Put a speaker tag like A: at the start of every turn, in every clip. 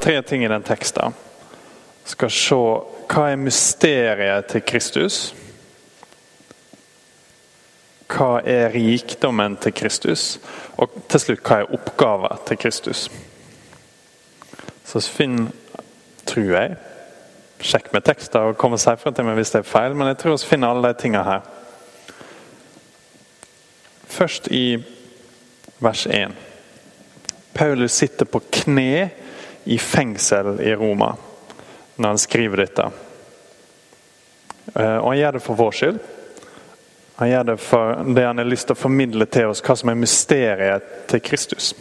A: tre ting i den teksten. Skal se hva er mysteriet til Kristus. Hva er rikdommen til Kristus? Og til slutt, hva er oppgaven til Kristus? Så finn, tror jeg Sjekk med tekster og kom og si fra til meg hvis det er feil, men jeg tror vi finner alle de tingene her. Først i vers 1. Paulus sitter på kne i fengsel i Roma når han skriver dette. Eh, og han gjør det for vår skyld. Han gjør det for det han har lyst til å formidle til oss, hva som er mysteriet til Kristus.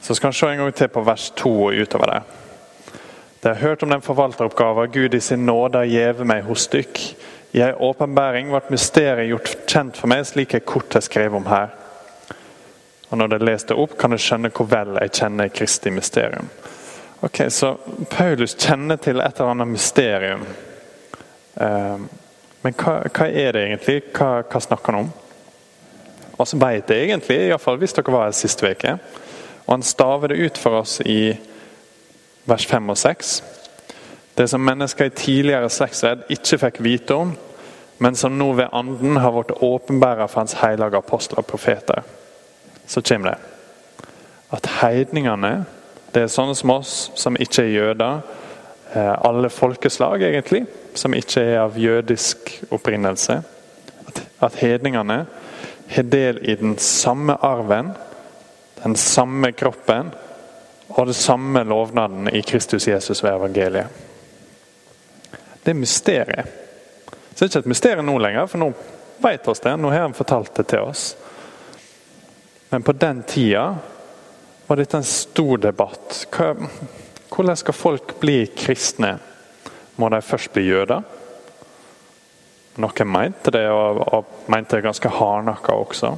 A: Så skal han se en gang til på vers 2 og utover det. Det har hørt om den forvalteroppgaven Gud i sin nåde har gjeve meg hos dykk. I ei åpenbæring ble mysteriet gjort kjent for meg, slik jeg kort har skrevet om her. Og Når det leser det opp, kan du skjønne hvor vel jeg kjenner Kristi mysterium. Ok, Så Paulus kjenner til et eller annet mysterium. Um, men hva, hva, er det egentlig? Hva, hva snakker han om? Og så vet jeg egentlig, iallfall hvis dere var her sist uke. Og han staver det ut for oss i vers 5 og 6. Det som mennesker i tidligere slektsledd ikke fikk vite om, men som nå ved Anden har blitt åpenbæra for hans hellige apostler og profeter. Så kommer det at heidningene, det er sånne som oss som ikke er jøder, eh, alle folkeslag egentlig, som ikke er av jødisk opprinnelse, at hedningene har del i den samme arven, den samme kroppen og det samme lovnaden i Kristus Jesus ved evangeliet. Det er mysteriet. Så det er ikke et mysterium nå lenger, for nå vet vi det. Nå har han fortalt det til oss. Men på den tida var dette en stor debatt. Hvordan skal folk bli kristne? Må de først bli jøder? Noen mente det, og mente det ganske hardnakka også.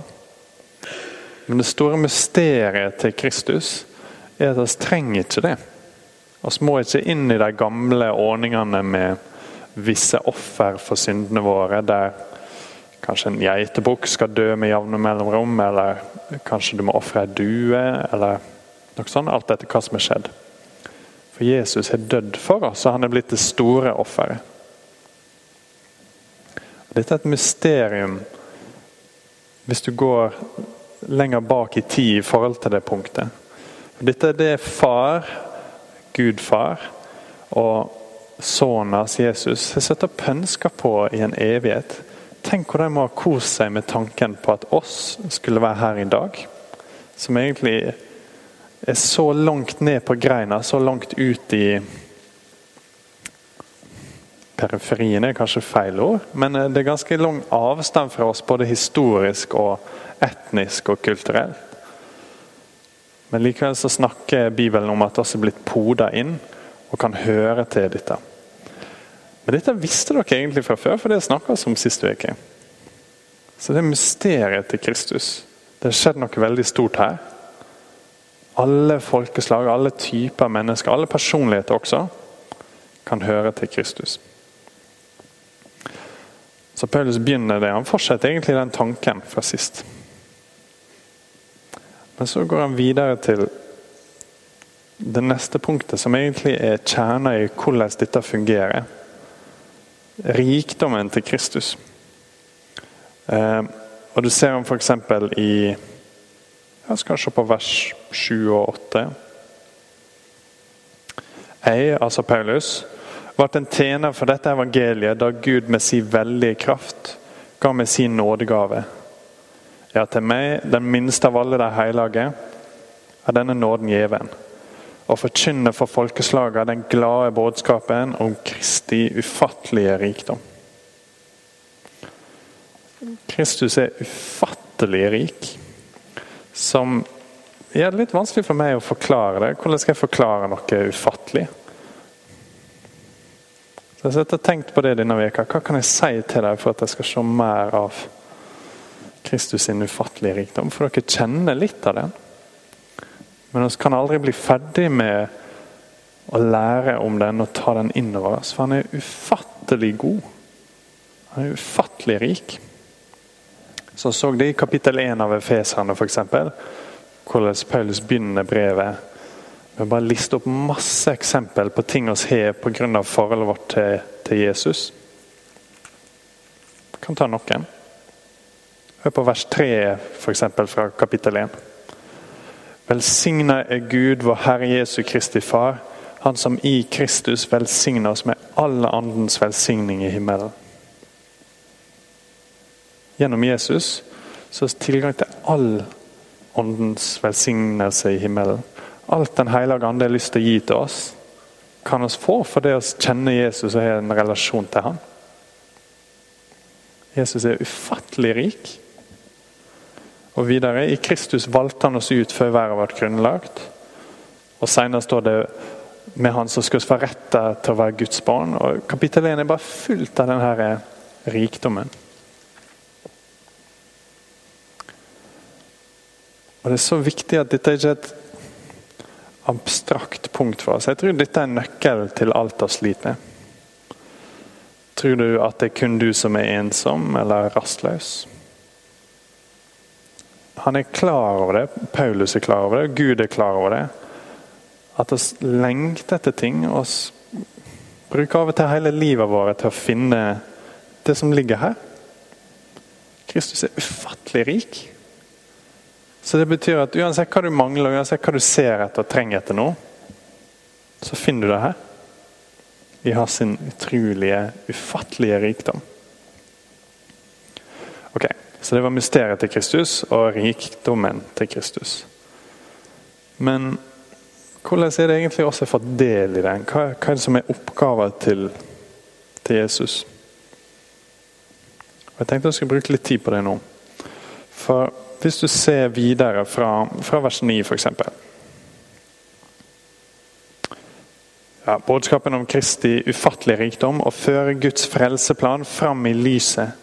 A: Men det store mysteriet til Kristus er at vi trenger ikke det. Vi må ikke inn i de gamle ordningene med visse offer for syndene våre, der kanskje en geitebukk skal dø med jevne mellomrom, eller kanskje du må ofre ei due, eller noe sånt. Alt etter hva som er skjedd. For Jesus har dødd for oss, og han er blitt det store offeret. Dette er et mysterium hvis du går lenger bak i tid i forhold til det punktet. Dette er det far, Gud far, og sønnen hans Jesus har satt opp ønsker på i en evighet. Tenk hvor de må ha kost seg med tanken på at oss skulle være her i dag. Som egentlig er så langt ned på greina, så langt ut i Periferien er kanskje feil ord, men det er ganske lang avstand fra oss, både historisk og etnisk og kulturelt. Men likevel så snakker Bibelen om at oss er blitt poda inn og kan høre til dette. Men dette visste dere egentlig fra før, for det snakka vi om sist uke. Så det er mysteriet til Kristus. Det har skjedd noe veldig stort her. Alle folkeslag, alle typer mennesker, alle personligheter også, kan høre til Kristus. Så Paulus begynner det. Han fortsetter egentlig den tanken fra sist. Men så går han videre til det neste punktet, som egentlig er kjerna i hvordan dette fungerer. Rikdommen til Kristus. Eh, og Du ser ham f.eks. i Jeg skal se på vers 7 og 8. Jeg, altså Paulus, ble en tjener for dette evangeliet da Gud med sin veldige kraft ga meg sin nådegave ja, til meg, den minste av alle de hellige, er denne nåden gjeven. Å forkynne for folkeslaget den glade budskapen om Kristi ufattelige rikdom. Kristus er ufattelig rik, som ja, Det er litt vanskelig for meg å forklare det. Hvordan skal jeg forklare noe ufattelig? Så jeg har tenkt på det denne veka. Hva kan jeg si til deg for at jeg skal se mer av Kristus sin ufattelige rikdom. For dere kjenner litt av den. Men vi kan aldri bli ferdig med å lære om den og ta den inn over oss. For han er ufattelig god. Han er ufattelig rik. Så så det i kapittel 1 av Efeserne f.eks. Hvordan Paulus begynner brevet har bare listet opp masse eksempel på ting vi har pga. forholdet vårt til, til Jesus. Vi kan ta noen. Hør på vers 3 for eksempel, fra kapittel 1. Velsigna er Gud, vår Herre Jesu Kristi Far, Han som i Kristus velsigner oss med alle andens velsigning i himmelen. Gjennom Jesus så er tilgang til all åndens velsignelse i himmelen. Alt Den hellige ande har lyst til å gi til oss, kan oss få fordi vi kjenner Jesus og har en relasjon til ham. Jesus er ufattelig rik. Og videre, I Kristus valgte han oss ut før verden ble grunnlagt. Og Senere står det med han som skal få rett til å være Guds barn. Og Kapittel 1 er bare fullt av denne rikdommen. Og Det er så viktig at dette ikke er et abstrakt punkt for oss. Jeg tror dette er nøkkelen til alt vi sliter med. Tror du at det er kun du som er ensom eller rastløs? Han er klar over det. Paulus er klar over det. Gud er klar over det. At oss lengter etter ting. og bruker av og til hele livet vårt til å finne det som ligger her. Kristus er ufattelig rik. Så det betyr at uansett hva du mangler, uansett hva du ser etter og trenger etter nå, så finner du det her. Vi har sin utrolige, ufattelige rikdom. Ok, Så det var mysteriet til Kristus og rikdommen til Kristus. Men hvordan er det egentlig også fått del i den? Hva, hva er det som er oppgaven til, til Jesus? Og Jeg tenkte jeg skulle bruke litt tid på det nå. For hvis du ser videre fra, fra vers 9, f.eks. Ja, budskapen om Kristi ufattelige rikdom og føre Guds frelseplan fram i lyset.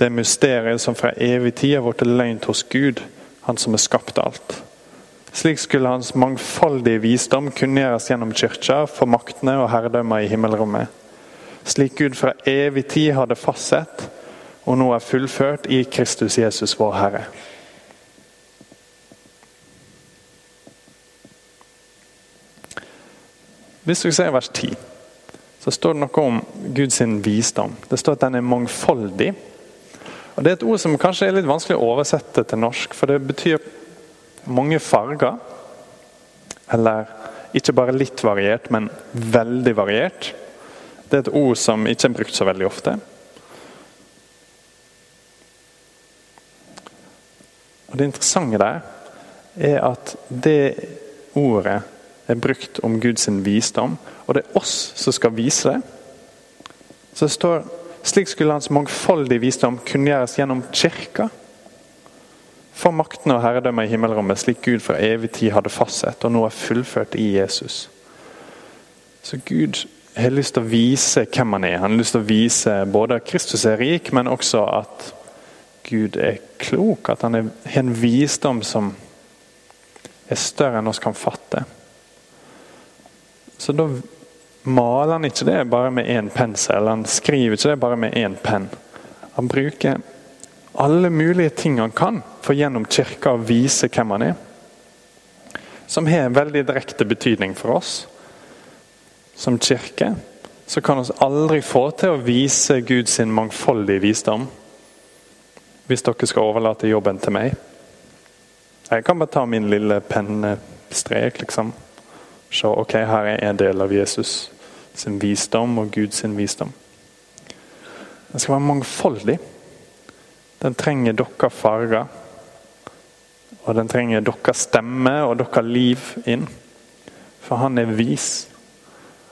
A: Det mysteriet som fra evig tid har blitt løgnt hos Gud, Han som har skapt alt. Slik skulle Hans mangfoldige visdom kunngjøres gjennom kirka for maktene og herredømmer i himmelrommet. Slik Gud fra evig tid hadde fastsett, og nå er fullført i Kristus Jesus, vår Herre. Hvis vi ser vers 10, så står det noe om Guds visdom. Det står at den er mangfoldig. Og Det er et ord som kanskje er litt vanskelig å oversette til norsk, for det betyr mange farger. Eller ikke bare litt variert, men veldig variert. Det er et ord som ikke er brukt så veldig ofte. Og Det interessante der er at det ordet er brukt om Guds visdom, og det er oss som skal vise det. Så det står slik skulle hans mangfoldige visdom kunngjøres gjennom kirka. For makten og herredømmet i himmelrommet, slik Gud fra evig tid hadde fastsett, og nå er fullført i Jesus. Så Gud har lyst til å vise hvem han er. Han har lyst til å vise både at Kristus er rik, men også at Gud er klok. At han har en visdom som er større enn oss kan fatte. Så da maler han ikke det bare med én pensel, han skriver ikke det bare med én penn. Han bruker alle mulige ting han kan for gjennom kirka å vise hvem han er. Som har en veldig direkte betydning for oss. Som kirke så kan vi aldri få til å vise Guds mangfoldige visdom hvis dere skal overlate jobben til meg. Jeg kan bare ta min lille pennestrek, liksom. Se ok, her er en del av Jesus sin visdom og Guds visdom. Den skal være mangfoldig. Den trenger deres farger. Og den trenger deres stemme og deres liv inn. For han er vis.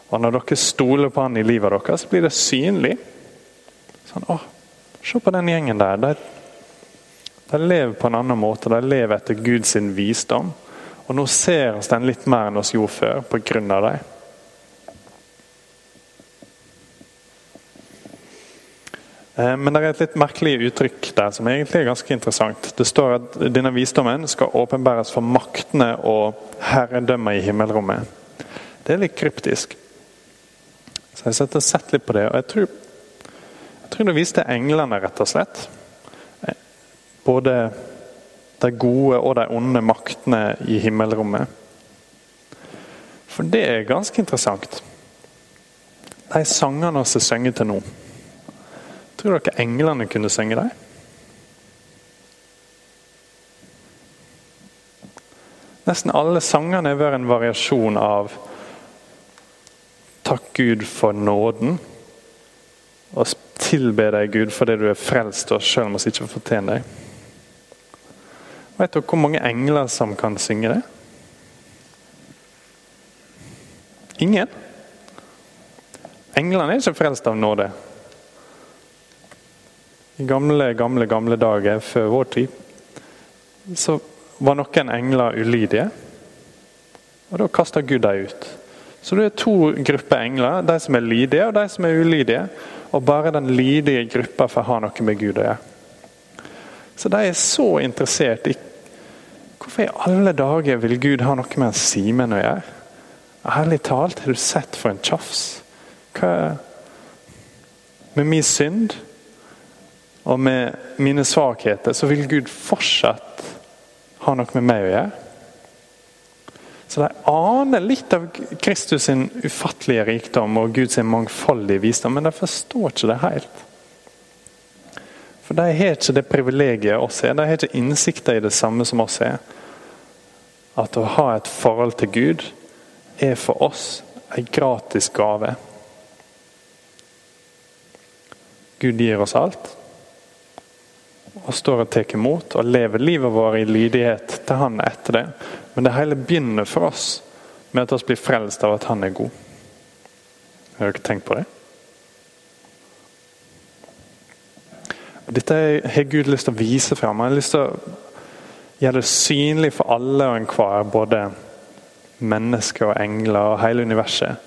A: Og når dere stoler på han i livet deres, blir det synlig. Sånn, å, Se på den gjengen der. De, de lever på en annen måte. De lever etter Guds visdom. Og nå ser oss den litt mer enn oss gjorde før pga. dem. Eh, men det er et litt merkelig uttrykk der som egentlig er ganske interessant. Det står at denne visdommen skal åpenbæres for maktene og herredømmet i himmelrommet. Det er litt kryptisk. Så jeg har sett litt på det, og jeg tror, jeg tror det viste englene, rett og slett. Eh, både de gode og de onde maktene i himmelrommet. For det er ganske interessant. De sangene vi har sunget til nå, tror dere englene kunne synge dem? Nesten alle sangene har vært en variasjon av Takk Gud for nåden. Og tilbe deg, Gud, for det du er frelst og selv om vi ikke fortjener deg. Vet dere hvor mange engler som kan synge det? Ingen. Englene er ikke frelst av nåde. I gamle, gamle, gamle dager før vår tid så var noen engler ulydige. Og da kasta Gud dem ut. Så det er to grupper engler. De som er lydige, og de som er ulydige. Og bare den lydige gruppa får ha noe med Gud å gjøre. Så de er så interessert i Hvorfor i alle dager vil Gud ha noe med Simen å gjøre? Ærlig talt, har du sett for en tjafs? Hva Med min synd og med mine svakheter så vil Gud fortsatt ha noe med meg å gjøre. Så de aner litt av Kristus sin ufattelige rikdom og Guds mangfoldige visdom, men de forstår ikke det helt. For de har ikke det privilegiet oss har. De har ikke innsikter i det samme som oss har. At å ha et forhold til Gud er for oss en gratis gave. Gud gir oss alt og står og tar imot og lever livet vårt i lydighet til Han etter det. Men det hele begynner for oss med at vi blir frelst av at Han er god. Har dere tenkt på det? Dette har Gud lyst til å vise fram. Han har lyst til å gjøre det synlig for alle og enhver, både mennesker og engler og hele universet.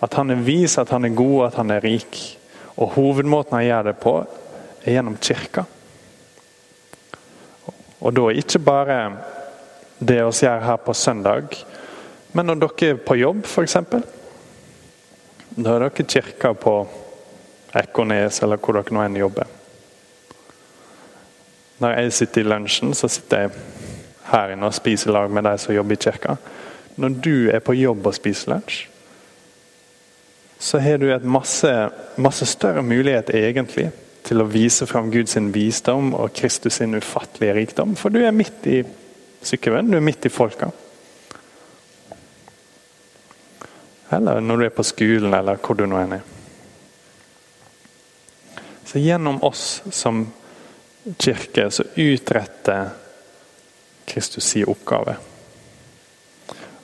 A: At han er vis, at han er god, at han er rik. Og hovedmåten han gjør det på, er gjennom kirka. Og da ikke bare det vi gjør her på søndag, men når dere er på jobb, f.eks. Da er dere kirka på Ekornes eller hvor dere nå enn jobber. Når jeg sitter i lunsjen, så sitter jeg her inne og spiser lag med de som jobber i kirka. Når du er på jobb og spiser lunsj, så har du et masse, masse større mulighet egentlig til å vise fram Guds visdom og Kristus sin ufattelige rikdom. For du er midt i sykkelen, du er midt i folka. Eller når du er på skolen, eller hvor du nå er. Så gjennom oss som kirke som utretter Kristus sin oppgave.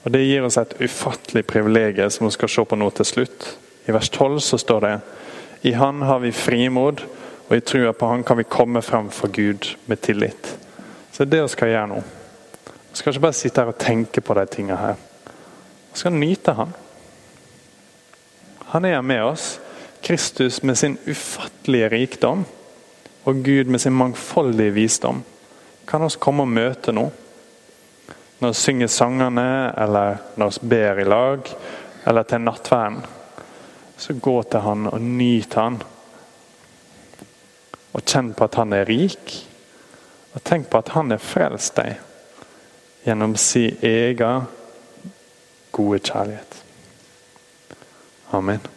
A: Og Det gir oss et ufattelig privilegium som vi skal se på nå til slutt. I vers 12 så står det i Han har vi frimod og i trua på Han kan vi komme frem for Gud med tillit. Så det er det vi skal gjøre nå. Vi skal ikke bare sitte her og tenke på de tingene her. Vi skal nyte Han. Han er med oss. Kristus med sin ufattelige rikdom og Gud med sin mangfoldige visdom kan oss komme og møte nå. Når vi synger sangene, eller når vi ber i lag, eller til nattverden. Så gå til Han og nyt Han. Og kjenn på at han er rik. Og tenk på at han har frelst deg gjennom sin egen gode kjærlighet. Amen.